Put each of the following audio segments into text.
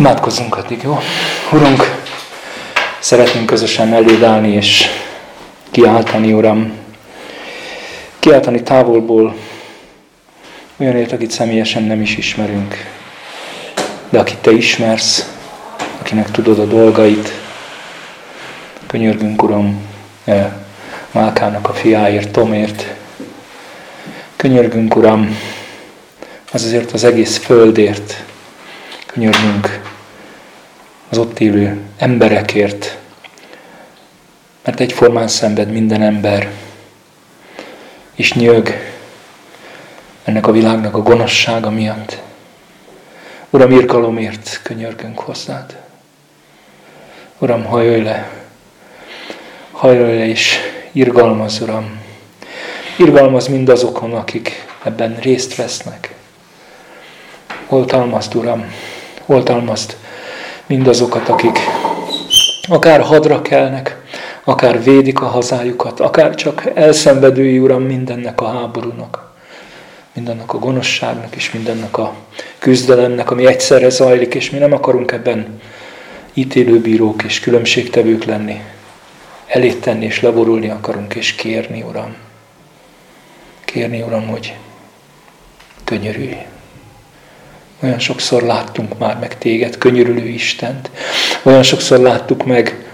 Imádkozzunk addig, jó? Urunk, szeretnénk közösen eléd állni és kiáltani, Uram. Kiáltani távolból olyanért, akit személyesen nem is ismerünk, de akit Te ismersz, akinek tudod a dolgait. Könyörgünk, Uram, e, Mákának a fiáért, Tomért. Könyörgünk, Uram, az azért az egész földért. Könyörgünk az ott élő emberekért, mert egyformán szenved minden ember, és nyög ennek a világnak a gonoszsága miatt. Uram, irgalomért könyörgünk hozzád. Uram, hajolj le, hajolj le és irgalmaz, Uram. Irgalmaz mindazokon, akik ebben részt vesznek. Oltalmazd, Uram, oltalmazd mindazokat, akik akár hadra kelnek, akár védik a hazájukat, akár csak elszenvedői, Uram, mindennek a háborúnak, mindennek a gonoszságnak és mindennek a küzdelemnek, ami egyszerre zajlik, és mi nem akarunk ebben ítélőbírók és különbségtevők lenni. Elét tenni és leborulni akarunk, és kérni, Uram. Kérni, Uram, hogy könyörülj. Olyan sokszor láttunk már meg téged, könyörülő Istent. Olyan sokszor láttuk meg,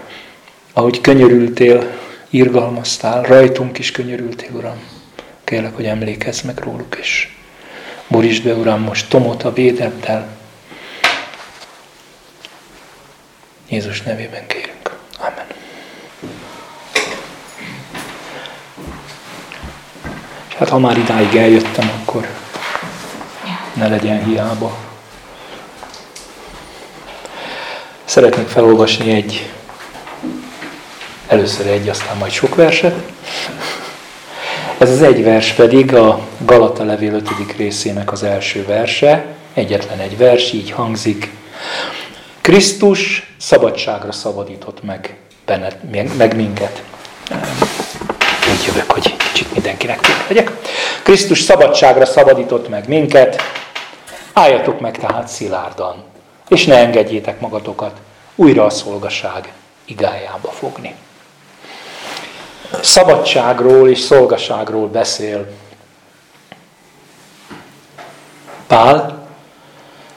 ahogy könyörültél, irgalmaztál, rajtunk is könyörültél, Uram. Kérlek, hogy emlékezz meg róluk, és borítsd be, Uram, most Tomot a védeddel. Jézus nevében kérünk. Amen. És hát ha már idáig eljöttem, akkor ne legyen hiába. Szeretnék felolvasni egy, először egy, aztán majd sok verset. Ez az egy vers pedig a Galata levél 5. részének az első verse, egyetlen egy vers, így hangzik. Krisztus szabadságra szabadított meg, benned, meg minket. Úgy jövök, hogy kicsit mindenkinek legyek. Krisztus szabadságra szabadított meg minket, Álljatok meg tehát szilárdan, és ne engedjétek magatokat újra a szolgaság igájába fogni. Szabadságról és szolgaságról beszél Pál,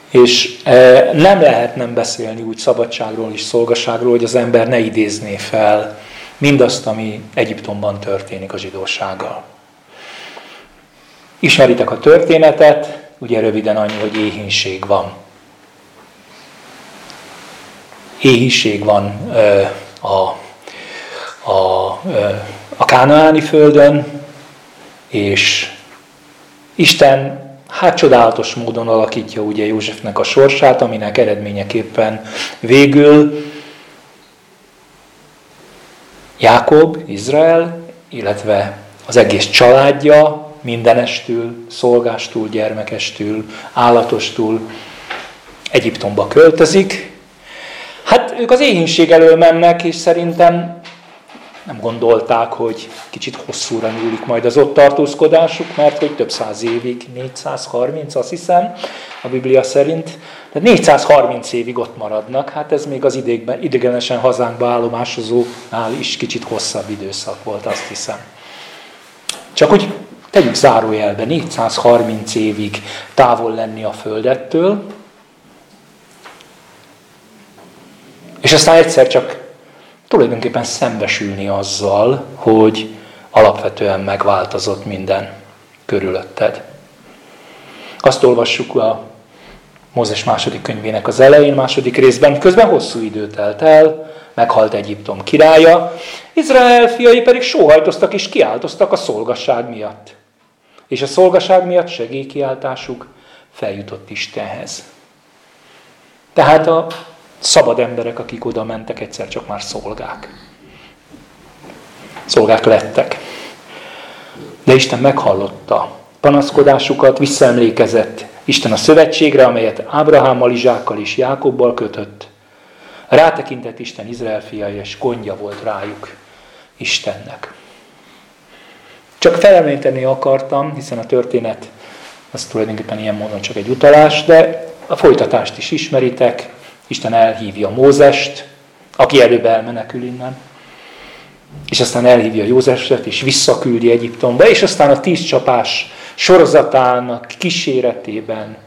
és e, nem lehet nem beszélni úgy szabadságról és szolgaságról, hogy az ember ne idézné fel mindazt, ami Egyiptomban történik a zsidósággal. Ismeritek a történetet, Ugye röviden annyi, hogy éhínség van. Éhínség van ö, a, a, ö, a kánaáni földön, és Isten hát csodálatos módon alakítja ugye Józsefnek a sorsát, aminek eredményeképpen végül Jákob, Izrael, illetve az egész családja mindenestül, szolgástól, gyermekestül, állatostól Egyiptomba költözik. Hát ők az éhínség elől mennek, és szerintem nem gondolták, hogy kicsit hosszúra nyúlik majd az ott tartózkodásuk, mert hogy több száz évig, 430 azt hiszem, a Biblia szerint, de 430 évig ott maradnak, hát ez még az idégben, idegenesen hazánkba állomásozónál is kicsit hosszabb időszak volt, azt hiszem. Csak úgy tegyük zárójelbe, 430 évig távol lenni a Földettől, és aztán egyszer csak tulajdonképpen szembesülni azzal, hogy alapvetően megváltozott minden körülötted. Azt olvassuk a Mózes második könyvének az elején, második részben, közben hosszú idő telt el, meghalt Egyiptom királya, Izrael fiai pedig sóhajtoztak és kiáltoztak a szolgasság miatt és a szolgaság miatt segélykiáltásuk feljutott Istenhez. Tehát a szabad emberek, akik oda mentek, egyszer csak már szolgák. Szolgák lettek. De Isten meghallotta panaszkodásukat, visszaemlékezett Isten a szövetségre, amelyet Ábrahámmal, Izsákkal és Jákobbal kötött. Rátekintett Isten Izrael fiai, és gondja volt rájuk Istennek. Csak felemlíteni akartam, hiszen a történet az tulajdonképpen ilyen módon csak egy utalás, de a folytatást is ismeritek, Isten elhívja Mózest, aki előbb elmenekül innen, és aztán elhívja Józsefet, és visszaküldi Egyiptomba, és aztán a tíz csapás sorozatának kíséretében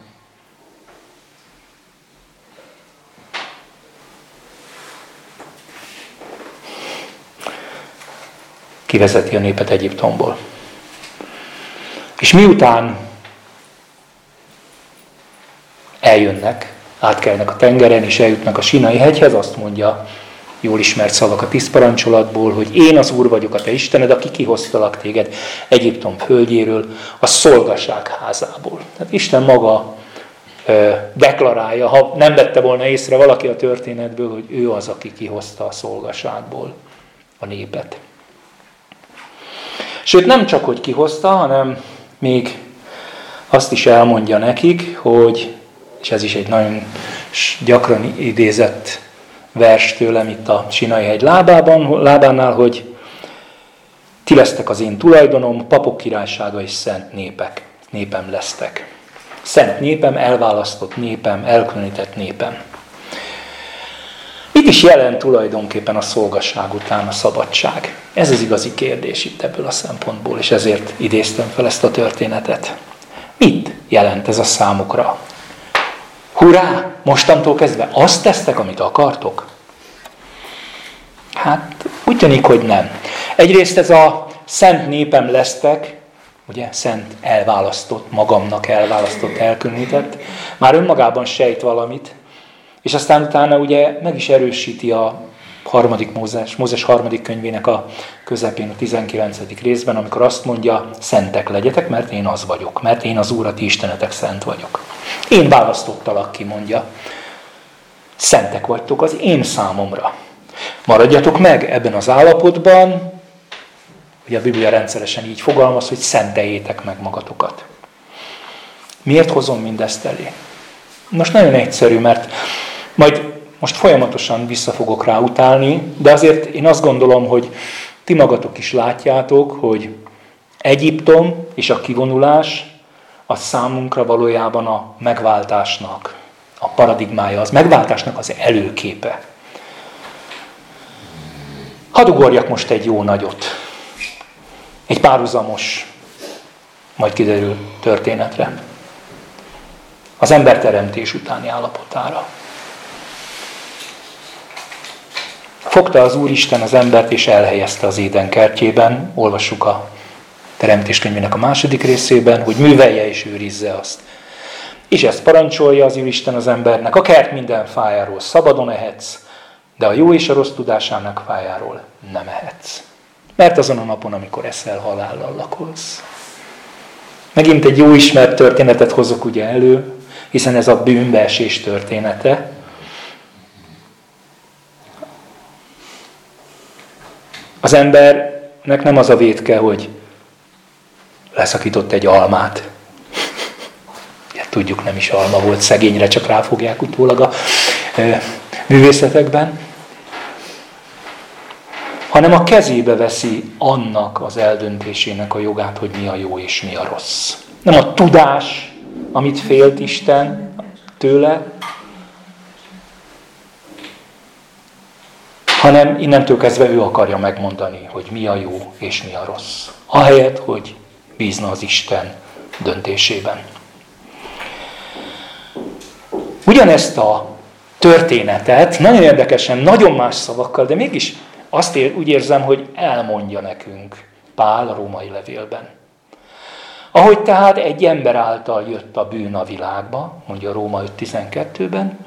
kivezeti a népet Egyiptomból. És miután eljönnek, átkelnek a tengeren, és eljutnak a Sinai hegyhez, azt mondja jól ismert szavak a tíz parancsolatból, hogy én az Úr vagyok a te Istened, aki kihoztalak téged Egyiptom földjéről, a szolgaság házából. Tehát Isten maga ö, deklarálja, ha nem vette volna észre valaki a történetből, hogy ő az, aki kihozta a szolgaságból a népet. Sőt, nem csak, hogy kihozta, hanem még azt is elmondja nekik, hogy, és ez is egy nagyon gyakran idézett vers tőlem itt a Sinai hegy lábában, lábánál, hogy ti lesztek az én tulajdonom, papok királysága és szent népek, népem lesztek. Szent népem, elválasztott népem, elkülönített népem. Mit is jelent tulajdonképpen a szolgasság után a szabadság? Ez az igazi kérdés itt ebből a szempontból, és ezért idéztem fel ezt a történetet. Mit jelent ez a számukra? Hurrá! Mostantól kezdve azt tesztek, amit akartok? Hát úgy tűnik, hogy nem. Egyrészt ez a szent népem lesztek, ugye szent elválasztott, magamnak elválasztott, elkülönített, már önmagában sejt valamit, és aztán utána ugye meg is erősíti a harmadik Mózes, Mózes harmadik könyvének a közepén, a 19. részben, amikor azt mondja, szentek legyetek, mert én az vagyok, mert én az Úr, a ti Istenetek szent vagyok. Én választottalak ki, mondja. Szentek vagytok az én számomra. Maradjatok meg ebben az állapotban, ugye a Biblia rendszeresen így fogalmaz, hogy szenteljétek meg magatokat. Miért hozom mindezt elé? Most nagyon egyszerű, mert majd most folyamatosan vissza fogok rá utálni, de azért én azt gondolom, hogy ti magatok is látjátok, hogy Egyiptom és a kivonulás az számunkra valójában a megváltásnak a paradigmája, az megváltásnak az előképe. Hadd ugorjak most egy jó nagyot, egy párhuzamos, majd kiderül történetre. Az emberteremtés utáni állapotára. Fogta az Úristen az embert és elhelyezte az éden kertjében, olvassuk a teremtéskönyvének a második részében, hogy művelje és őrizze azt. És ezt parancsolja az Úristen az embernek, a kert minden fájáról szabadon ehetsz, de a jó és a rossz tudásának fájáról nem ehetsz. Mert azon a napon, amikor eszel, halállal lakolsz. Megint egy jó ismert történetet hozok ugye elő, hiszen ez a bűnbeesés története. Az embernek nem az a vétke, hogy leszakított egy almát. Ja, tudjuk, nem is alma volt, szegényre csak ráfogják utólag a művészetekben, hanem a kezébe veszi annak az eldöntésének a jogát, hogy mi a jó és mi a rossz. Nem a tudás, amit félt Isten tőle, hanem innentől kezdve ő akarja megmondani, hogy mi a jó és mi a rossz. Ahelyett, hogy bízna az Isten döntésében. Ugyanezt a történetet, nagyon érdekesen, nagyon más szavakkal, de mégis azt ér, úgy érzem, hogy elmondja nekünk Pál a római levélben. Ahogy tehát egy ember által jött a bűn a világba, mondja a Róma 5.12-ben,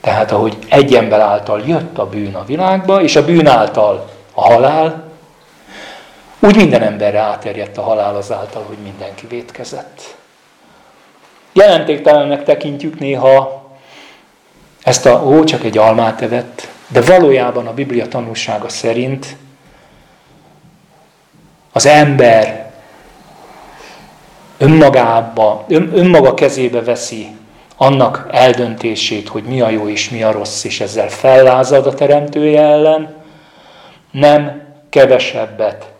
tehát ahogy egy ember által jött a bűn a világba, és a bűn által a halál, úgy minden emberre áterjedt a halál azáltal, hogy mindenki vétkezett. Jelentéktelennek tekintjük néha ezt a, ó, csak egy almát evett, de valójában a Biblia tanulsága szerint az ember önmagába, ön, önmaga kezébe veszi annak eldöntését, hogy mi a jó és mi a rossz, és ezzel fellázad a teremtője ellen, nem kevesebbet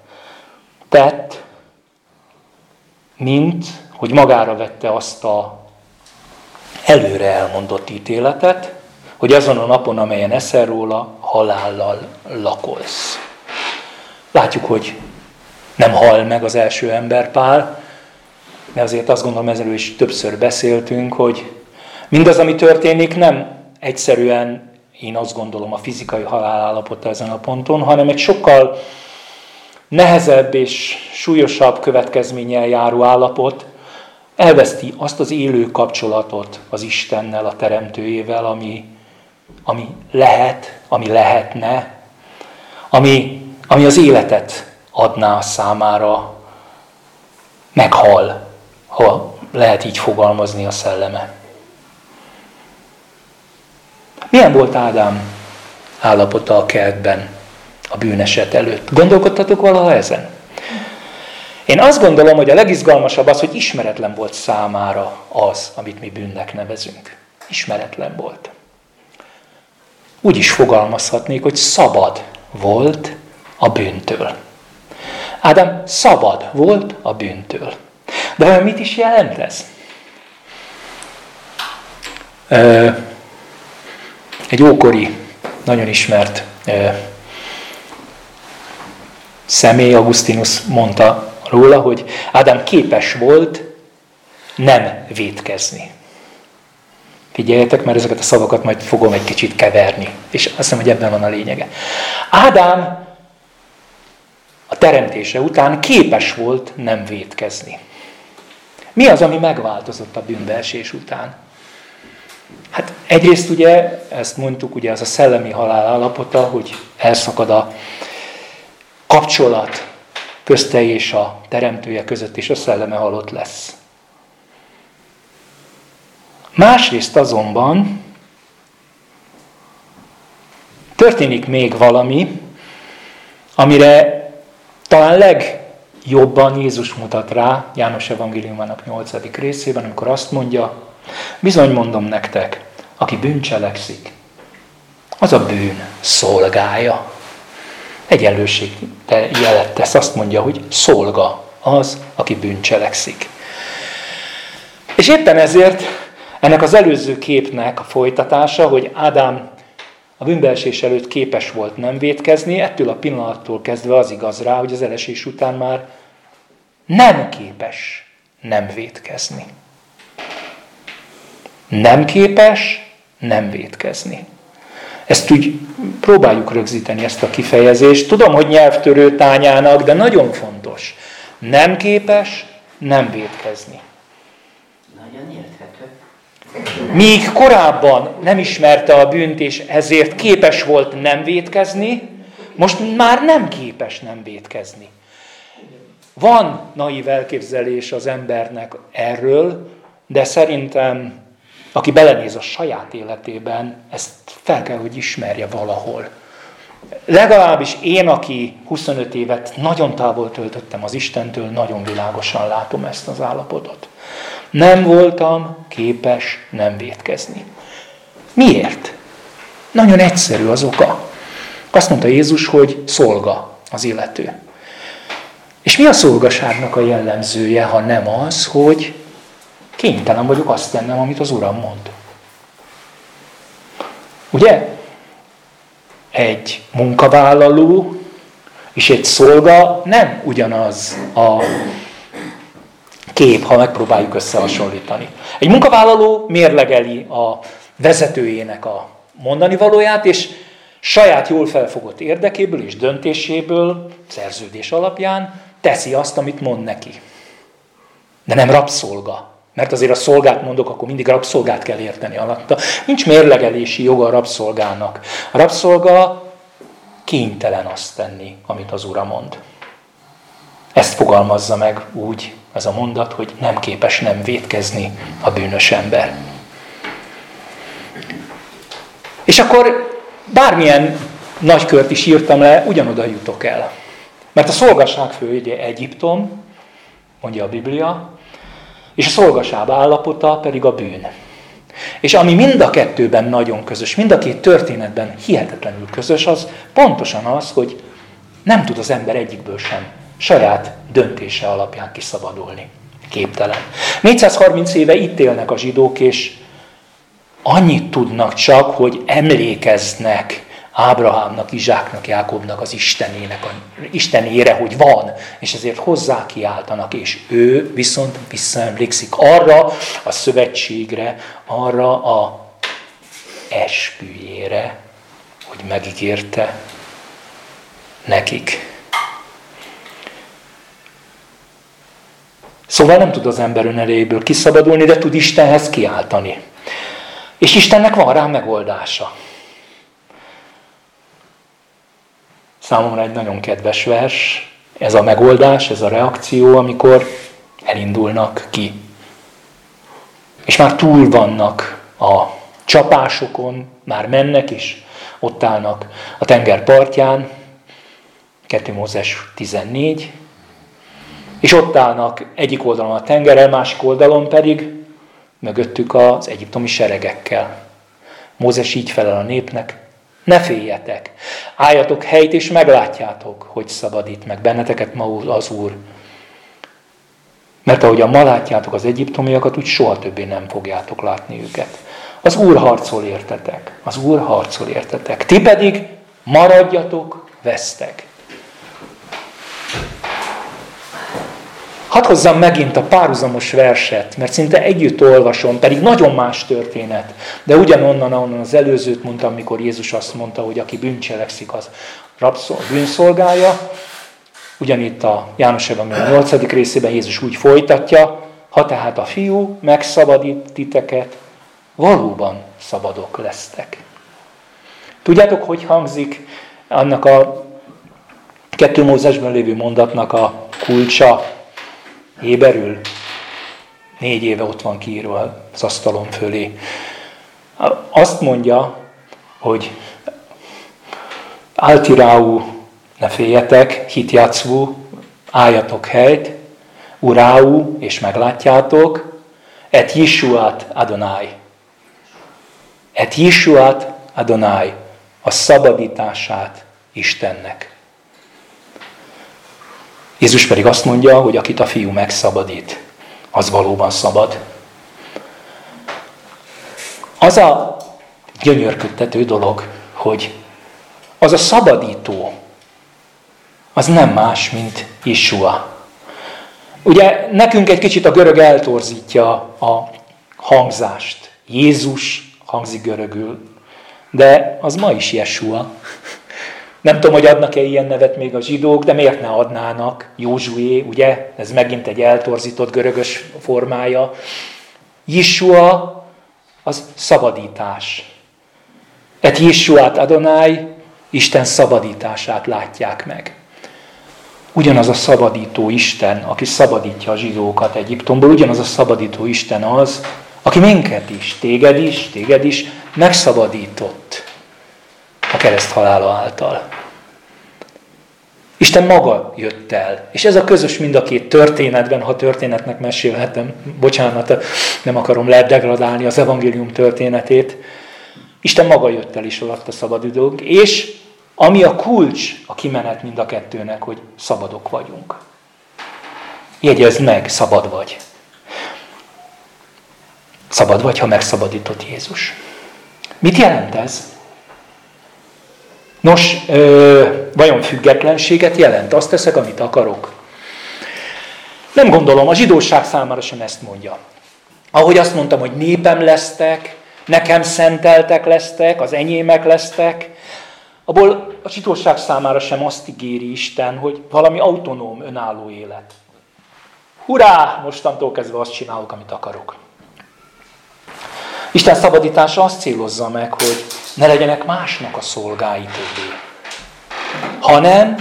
tett, mint hogy magára vette azt a előre elmondott ítéletet, hogy azon a napon, amelyen eszel róla, halállal lakolsz. Látjuk, hogy nem hal meg az első ember Pál, de azért azt gondolom, ezzel is többször beszéltünk, hogy mindaz, ami történik, nem egyszerűen, én azt gondolom, a fizikai halál állapota ezen a ponton, hanem egy sokkal nehezebb és súlyosabb következménnyel járó állapot, elveszti azt az élő kapcsolatot az Istennel, a Teremtőjével, ami, ami lehet, ami lehetne, ami, ami az életet adná a számára, meghal, ha lehet így fogalmazni a szelleme. Milyen volt Ádám állapota a kertben a bűneset előtt? Gondolkodtatok valaha ezen? Én azt gondolom, hogy a legizgalmasabb az, hogy ismeretlen volt számára az, amit mi bűnnek nevezünk. Ismeretlen volt. Úgy is fogalmazhatnék, hogy szabad volt a bűntől. Ádám szabad volt a bűntől. De mit is jelent ez? Egy ókori, nagyon ismert személy, Augustinus mondta róla, hogy Ádám képes volt nem vétkezni. Figyeljetek, mert ezeket a szavakat majd fogom egy kicsit keverni. És azt hiszem, hogy ebben van a lényege. Ádám a teremtése után képes volt nem vétkezni. Mi az, ami megváltozott a bűnbeesés után? Hát egyrészt ugye, ezt mondtuk, ugye az a szellemi halál állapota, hogy elszakad a kapcsolat közte és a teremtője között, és a szelleme halott lesz. Másrészt azonban történik még valami, amire talán legjobban Jézus mutat rá János Evangéliumának 8. részében, amikor azt mondja, bizony mondom nektek, aki bűncselekszik, az a bűn szolgája. Egyenlőség jelet tesz, azt mondja, hogy szolga az, aki bűncselekszik. És éppen ezért ennek az előző képnek a folytatása, hogy Ádám a bűnbeesés előtt képes volt nem vétkezni, ettől a pillanattól kezdve az igaz rá, hogy az elesés után már nem képes nem vétkezni. Nem képes nem vétkezni. Ezt úgy próbáljuk rögzíteni, ezt a kifejezést. Tudom, hogy nyelvtörő tányának, de nagyon fontos. Nem képes nem vétkezni. Nagyon érthető. Míg korábban nem ismerte a bűnt, és ezért képes volt nem vétkezni, most már nem képes nem vétkezni. Van naív elképzelés az embernek erről, de szerintem, aki belenéz a saját életében, ezt fel kell, hogy ismerje valahol. Legalábbis én, aki 25 évet nagyon távol töltöttem az Istentől, nagyon világosan látom ezt az állapotot. Nem voltam képes nem vétkezni. Miért? Nagyon egyszerű az oka. Azt mondta Jézus, hogy szolga az illető. És mi a szolgaságnak a jellemzője, ha nem az, hogy kénytelen vagyok azt tennem, amit az Uram mond. Ugye? Egy munkavállaló és egy szolga nem ugyanaz a kép, ha megpróbáljuk összehasonlítani. Egy munkavállaló mérlegeli a vezetőjének a mondani valóját, és saját jól felfogott érdekéből és döntéséből, szerződés alapján teszi azt, amit mond neki. De nem rabszolga. Mert azért a szolgát mondok, akkor mindig rabszolgát kell érteni alatta. Nincs mérlegelési joga a rabszolgának. A rabszolga kénytelen azt tenni, amit az Ura mond. Ezt fogalmazza meg úgy ez a mondat, hogy nem képes nem vétkezni a bűnös ember. És akkor bármilyen nagykört is írtam le, ugyanoda jutok el. Mert a szolgaság főügye Egyiptom, mondja a Biblia, és a szolgaság állapota pedig a bűn. És ami mind a kettőben nagyon közös, mind a két történetben hihetetlenül közös, az pontosan az, hogy nem tud az ember egyikből sem saját döntése alapján kiszabadulni. Képtelen. 430 éve itt élnek a zsidók, és annyit tudnak csak, hogy emlékeznek Ábrahámnak, Izsáknak, Jákobnak az Istenének, a Istenére, hogy van, és ezért hozzá kiáltanak, és ő viszont visszaemlékszik arra a szövetségre, arra a esküjére, hogy megígérte nekik. Szóval nem tud az ember önerejéből kiszabadulni, de tud Istenhez kiáltani. És Istennek van rá megoldása. Számomra egy nagyon kedves vers, ez a megoldás, ez a reakció, amikor elindulnak ki. És már túl vannak a csapásokon, már mennek is, ott állnak a tenger partján, 2 Mózes 14, és ott állnak egyik oldalon a tengerrel, másik oldalon pedig mögöttük az egyiptomi seregekkel. Mózes így felel a népnek, ne féljetek, álljatok helyt és meglátjátok, hogy szabadít meg benneteket ma az Úr. Mert ahogyan ma látjátok az egyiptomiakat, úgy soha többé nem fogjátok látni őket. Az Úr harcol értetek, az Úr harcol értetek. Ti pedig maradjatok, vesztek. Hadd hozzam megint a párhuzamos verset, mert szinte együtt olvasom, pedig nagyon más történet. De ugyanonnan, ahonnan az előzőt mondtam, mikor Jézus azt mondta, hogy aki bűncselekszik, az rabszol, bűnszolgája. Ugyanitt a János Evangélium 8. részében Jézus úgy folytatja, ha tehát a fiú megszabadít titeket, valóban szabadok lesztek. Tudjátok, hogy hangzik annak a kettő Mózesben lévő mondatnak a kulcsa, Héberül négy éve ott van kiírva az asztalon fölé. Azt mondja, hogy Altiráú, ne féljetek, hitjátszvú, álljatok helyt, uráú, és meglátjátok, et Yishuat Adonai. Et Yishuat Adonai, a szabadítását Istennek. Jézus pedig azt mondja, hogy akit a fiú megszabadít, az valóban szabad. Az a gyönyörködtető dolog, hogy az a szabadító, az nem más, mint Isua. Ugye nekünk egy kicsit a görög eltorzítja a hangzást. Jézus hangzik görögül, de az ma is Jesua. Nem tudom, hogy adnak-e ilyen nevet még a zsidók, de miért ne adnának? Józsué, ugye? Ez megint egy eltorzított görögös formája. Yeshua az szabadítás. Et Yeshuát Adonai, Isten szabadítását látják meg. Ugyanaz a szabadító Isten, aki szabadítja a zsidókat Egyiptomból, ugyanaz a szabadító Isten az, aki minket is, téged is, téged is megszabadított a kereszt halála által. Isten maga jött el. És ez a közös mind a két történetben, ha történetnek mesélhetem, bocsánat, nem akarom ledegradálni az evangélium történetét, Isten maga jött el is alatt a szabadidők, és ami a kulcs a kimenet mind a kettőnek, hogy szabadok vagyunk. Jegyezd meg, szabad vagy. Szabad vagy, ha megszabadított Jézus. Mit jelent ez? Nos, ö, vajon függetlenséget jelent? Azt teszek, amit akarok? Nem gondolom, a zsidóság számára sem ezt mondja. Ahogy azt mondtam, hogy népem lesztek, nekem szenteltek lesztek, az enyémek lesztek, abból a zsidóság számára sem azt ígéri Isten, hogy valami autonóm, önálló élet. Hurrá! Mostantól kezdve azt csinálok, amit akarok. Isten szabadítása azt célozza meg, hogy ne legyenek másnak a szolgái többé, hanem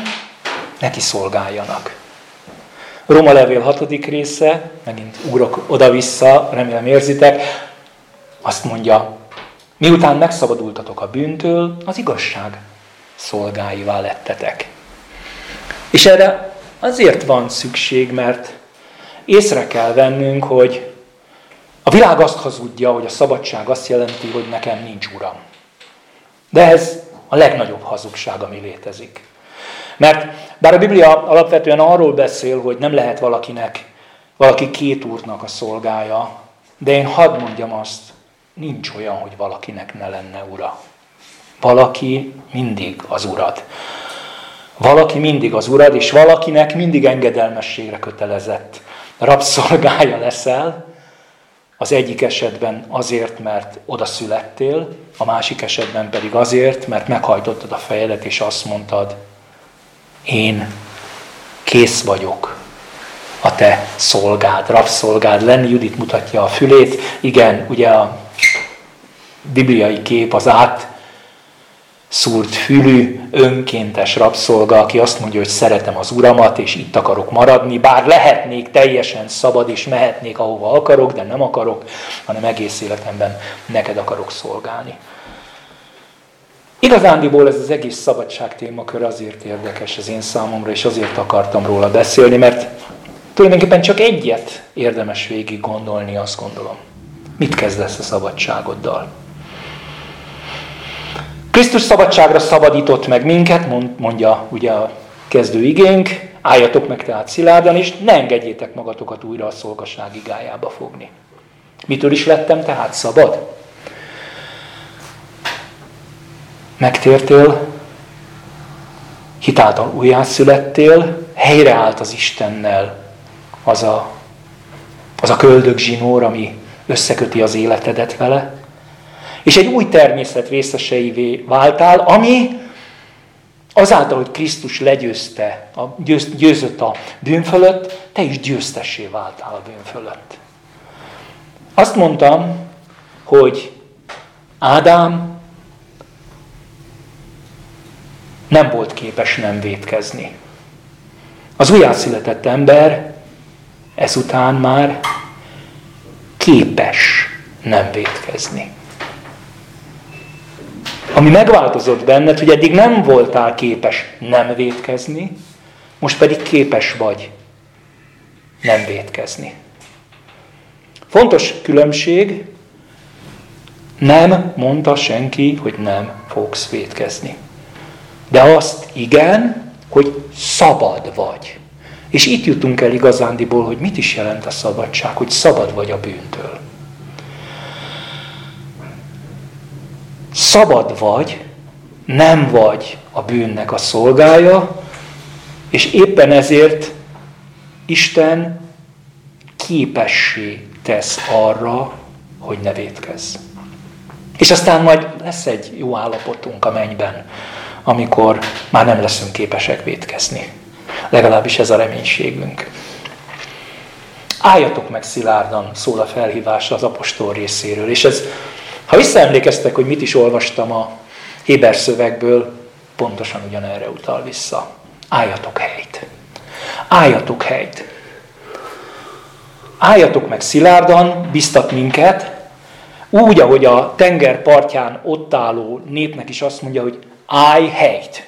neki szolgáljanak. Roma levél hatodik része, megint ugrok oda-vissza, remélem érzitek, azt mondja, miután megszabadultatok a bűntől, az igazság szolgáivá lettetek. És erre azért van szükség, mert észre kell vennünk, hogy a világ azt hazudja, hogy a szabadság azt jelenti, hogy nekem nincs uram. De ez a legnagyobb hazugság, ami létezik. Mert bár a Biblia alapvetően arról beszél, hogy nem lehet valakinek, valaki két úrnak a szolgája, de én hadd mondjam azt, nincs olyan, hogy valakinek ne lenne ura. Valaki mindig az urad. Valaki mindig az urad, és valakinek mindig engedelmességre kötelezett. Rabszolgája leszel, az egyik esetben azért, mert oda születtél, a másik esetben pedig azért, mert meghajtottad a fejedet, és azt mondtad, én kész vagyok a te szolgád, rabszolgád lenni. Judit mutatja a fülét. Igen, ugye a bibliai kép az át szúrt fülű, önkéntes rabszolga, aki azt mondja, hogy szeretem az uramat, és itt akarok maradni, bár lehetnék teljesen szabad, és mehetnék ahova akarok, de nem akarok, hanem egész életemben neked akarok szolgálni. Igazándiból ez az egész szabadság témakör azért érdekes az én számomra, és azért akartam róla beszélni, mert tulajdonképpen csak egyet érdemes végig gondolni, azt gondolom. Mit kezdesz a szabadságoddal? Krisztus szabadságra szabadított meg minket, mondja ugye a kezdő igénk, álljatok meg tehát szilárdan, és ne engedjétek magatokat újra a szolgaság igájába fogni. Mitől is lettem tehát szabad? Megtértél, hitáltal újjászülettél, helyreállt az Istennel az a, az a köldög zsinór, ami összeköti az életedet vele, és egy új természet részeseivé váltál, ami azáltal, hogy Krisztus legyőzte, a, győz, győzött a bűn fölött, te is győztessé váltál a bűn fölött. Azt mondtam, hogy Ádám nem volt képes nem vétkezni. Az újjászületett ember ezután már képes nem vétkezni. Ami megváltozott benned, hogy eddig nem voltál képes nem vétkezni, most pedig képes vagy nem vétkezni. Fontos különbség, nem mondta senki, hogy nem fogsz vétkezni. De azt igen, hogy szabad vagy. És itt jutunk el igazándiból, hogy mit is jelent a szabadság, hogy szabad vagy a bűntől. Szabad vagy, nem vagy a bűnnek a szolgája, és éppen ezért Isten képessé tesz arra, hogy ne védkezz. És aztán majd lesz egy jó állapotunk a mennyben, amikor már nem leszünk képesek védkezni. Legalábbis ez a reménységünk. Álljatok meg szilárdan, szól a felhívás az apostol részéről. És ez, ha visszaemlékeztek, hogy mit is olvastam a Héber szövegből, pontosan ugyanerre utal vissza. Álljatok helyt. Álljatok helyt. Álljatok meg szilárdan, biztat minket, úgy, ahogy a tenger partján ott álló népnek is azt mondja, hogy állj helyt.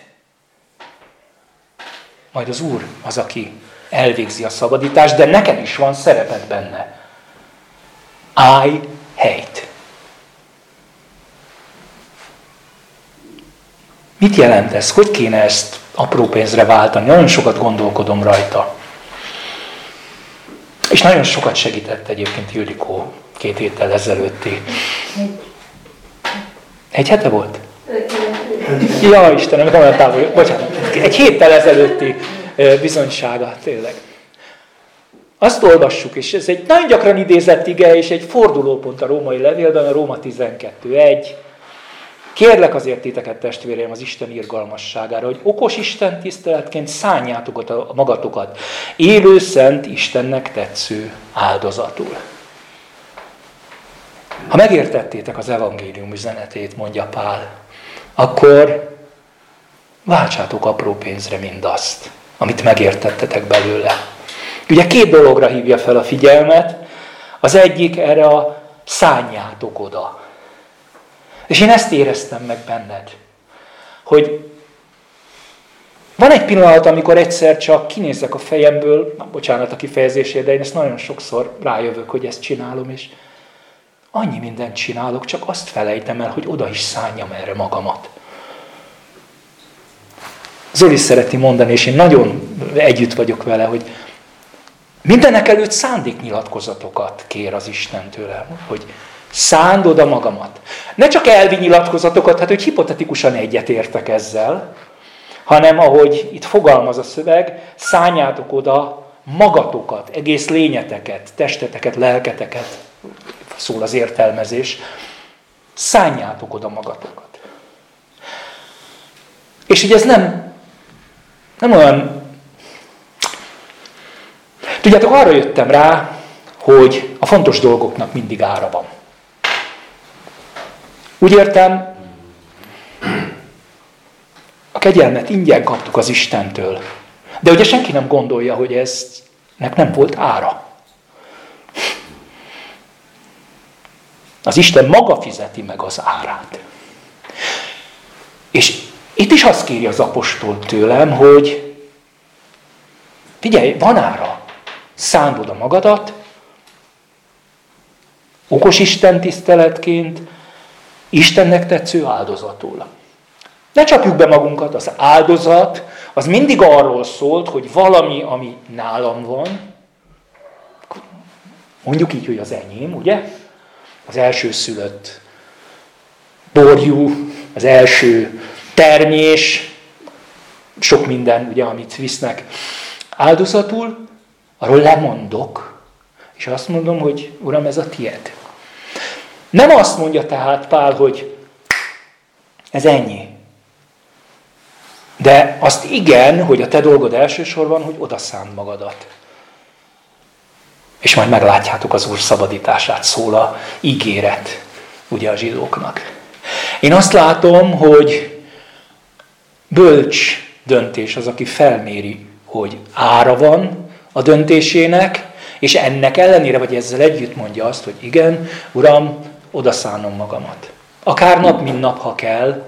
Majd az Úr az, aki elvégzi a szabadítást, de neked is van szereped benne. Állj helyt. Mit jelent ez? Hogy kéne ezt apró pénzre váltani? Nagyon sokat gondolkodom rajta. És nagyon sokat segített egyébként Ildikó két héttel ezelőtti. Egy hete volt? Ja, Istenem, nem olyan távol. Bocsánat. Egy héttel ezelőtti bizonysága, tényleg. Azt olvassuk, és ez egy nagyon gyakran idézett ige, és egy fordulópont a római levélben, a Róma 12.1. Kérlek azért titeket, testvéreim, az Isten irgalmasságára, hogy okos Isten tiszteletként szálljátok a magatokat, élő, szent, Istennek tetsző áldozatul. Ha megértettétek az evangélium üzenetét, mondja Pál, akkor váltsátok apró pénzre mindazt, amit megértettetek belőle. Ugye két dologra hívja fel a figyelmet. Az egyik erre a szányátok oda. És én ezt éreztem meg benned, hogy van egy pillanat, amikor egyszer csak kinézek a fejemből, na, bocsánat a kifejezésért, de én ezt nagyon sokszor rájövök, hogy ezt csinálom, és annyi mindent csinálok, csak azt felejtem el, hogy oda is szálljam erre magamat. Zoli szereti mondani, és én nagyon együtt vagyok vele, hogy mindenek előtt szándéknyilatkozatokat kér az Isten tőle, hogy Szánd oda magamat. Ne csak elvi nyilatkozatokat, hát hogy hipotetikusan egyetértek ezzel, hanem ahogy itt fogalmaz a szöveg, szálljátok oda magatokat, egész lényeteket, testeteket, lelketeket, szól az értelmezés, szálljátok oda magatokat. És hogy ez nem, nem olyan... Tudjátok, arra jöttem rá, hogy a fontos dolgoknak mindig ára van. Úgy értem, a kegyelmet ingyen kaptuk az Istentől. De ugye senki nem gondolja, hogy eznek nem volt ára. Az Isten maga fizeti meg az árát. És itt is azt kéri az apostol tőlem, hogy figyelj, van ára, szándod a magadat, okos Isten tiszteletként, Istennek tetsző áldozatul. Ne csapjuk be magunkat, az áldozat, az mindig arról szólt, hogy valami, ami nálam van, mondjuk így, hogy az enyém, ugye? Az első szülött borjú, az első termés, sok minden, ugye, amit visznek áldozatul, arról lemondok, és azt mondom, hogy Uram, ez a tied. Nem azt mondja tehát Pál, hogy ez ennyi. De azt igen, hogy a te dolgod elsősorban, hogy odaszánd magadat. És majd meglátjátok az Úr szabadítását, szól a ígéret, ugye a zsidóknak. Én azt látom, hogy bölcs döntés az, aki felméri, hogy ára van a döntésének, és ennek ellenére, vagy ezzel együtt mondja azt, hogy igen, Uram, odaszánom magamat. Akár nap, mint nap, ha kell,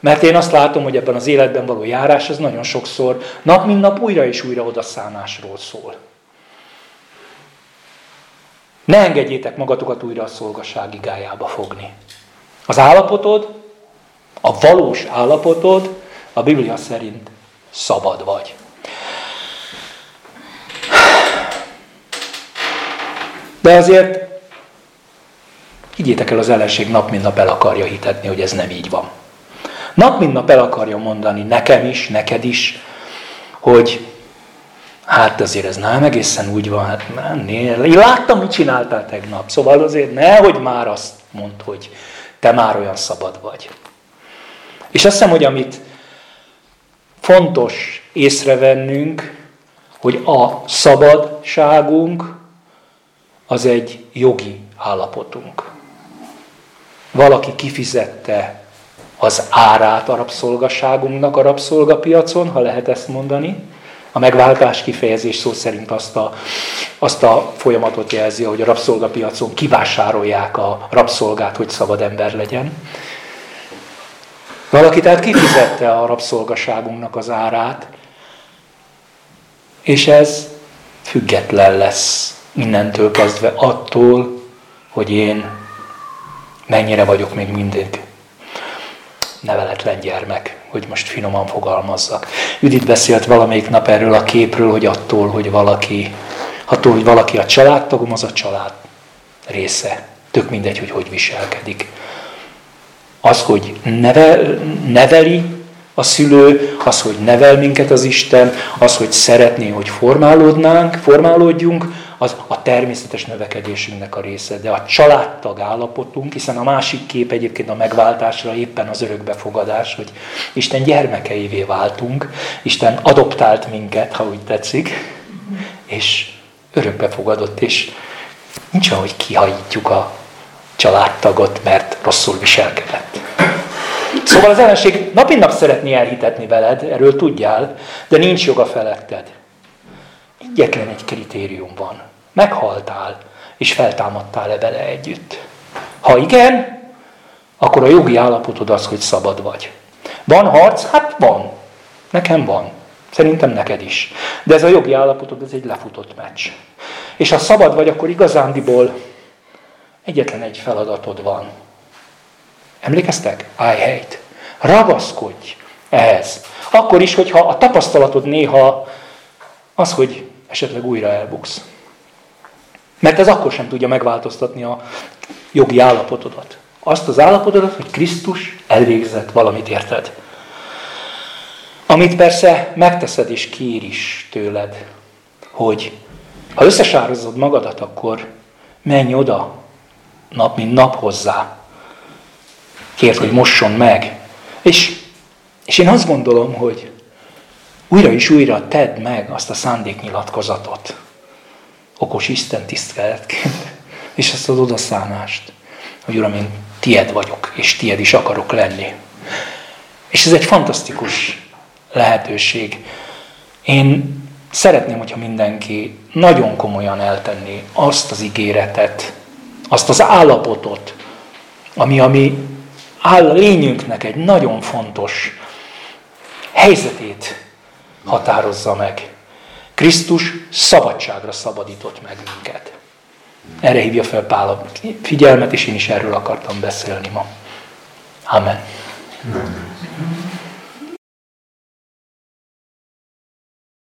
mert én azt látom, hogy ebben az életben való járás, ez nagyon sokszor nap, mint nap újra és újra odaszánásról szól. Ne engedjétek magatokat újra a szolgaság igájába fogni. Az állapotod, a valós állapotod a Biblia szerint szabad vagy. De azért higgyétek el, az ellenség nap mint nap el akarja hitetni, hogy ez nem így van. Nap mint nap el akarja mondani nekem is, neked is, hogy hát azért ez nem egészen úgy van, hát nem, én láttam, mit csináltál tegnap, szóval azért nehogy már azt mondd, hogy te már olyan szabad vagy. És azt hiszem, hogy amit fontos észrevennünk, hogy a szabadságunk az egy jogi állapotunk. Valaki kifizette az árát a rabszolgaságunknak a rabszolgapiacon, ha lehet ezt mondani. A megváltás kifejezés szó szerint azt a, azt a folyamatot jelzi, hogy a rabszolgapiacon kivásárolják a rabszolgát, hogy szabad ember legyen. Valaki tehát kifizette a rabszolgaságunknak az árát, és ez független lesz innentől kezdve attól, hogy én mennyire vagyok még mindig neveletlen gyermek, hogy most finoman fogalmazzak. Judit beszélt valamelyik nap erről a képről, hogy attól, hogy valaki, attól, hogy valaki a családtagom, az a család része. Tök mindegy, hogy hogy viselkedik. Az, hogy nevel, neveli a szülő, az, hogy nevel minket az Isten, az, hogy szeretné, hogy formálódnánk, formálódjunk, az a természetes növekedésünknek a része. De a családtag állapotunk, hiszen a másik kép egyébként a megváltásra éppen az örökbefogadás, hogy Isten gyermekeivé váltunk, Isten adoptált minket, ha úgy tetszik, és örökbefogadott, és nincs olyan, hogy kihajítjuk a családtagot, mert rosszul viselkedett. Szóval az ellenség nap nap szeretné elhitetni veled, erről tudjál, de nincs joga feletted. Egyetlen egy kritérium van. Meghaltál, és feltámadtál-e vele együtt? Ha igen, akkor a jogi állapotod az, hogy szabad vagy. Van harc? Hát van. Nekem van. Szerintem neked is. De ez a jogi állapotod, ez egy lefutott meccs. És ha szabad vagy, akkor igazándiból egyetlen egy feladatod van. Emlékeztek? I hate. Ragaszkodj ehhez. Akkor is, hogyha a tapasztalatod néha az, hogy esetleg újra elbuksz. Mert ez akkor sem tudja megváltoztatni a jogi állapotodat. Azt az állapotodat, hogy Krisztus elvégzett valamit érted. Amit persze megteszed és kér is tőled, hogy ha összesározod magadat, akkor menj oda nap mint nap hozzá. Kérd, hogy mosson meg. És, és én azt gondolom, hogy újra és újra tedd meg azt a szándéknyilatkozatot. Okos Isten tiszteletként. És ezt az odaszánást. Hogy Uram, én tied vagyok, és tied is akarok lenni. És ez egy fantasztikus lehetőség. Én szeretném, hogyha mindenki nagyon komolyan eltenné azt az ígéretet, azt az állapotot, ami a mi áll lényünknek egy nagyon fontos helyzetét határozza meg. Krisztus szabadságra szabadított meg minket. Erre hívja fel Pál a figyelmet, és én is erről akartam beszélni ma. Amen. Amen.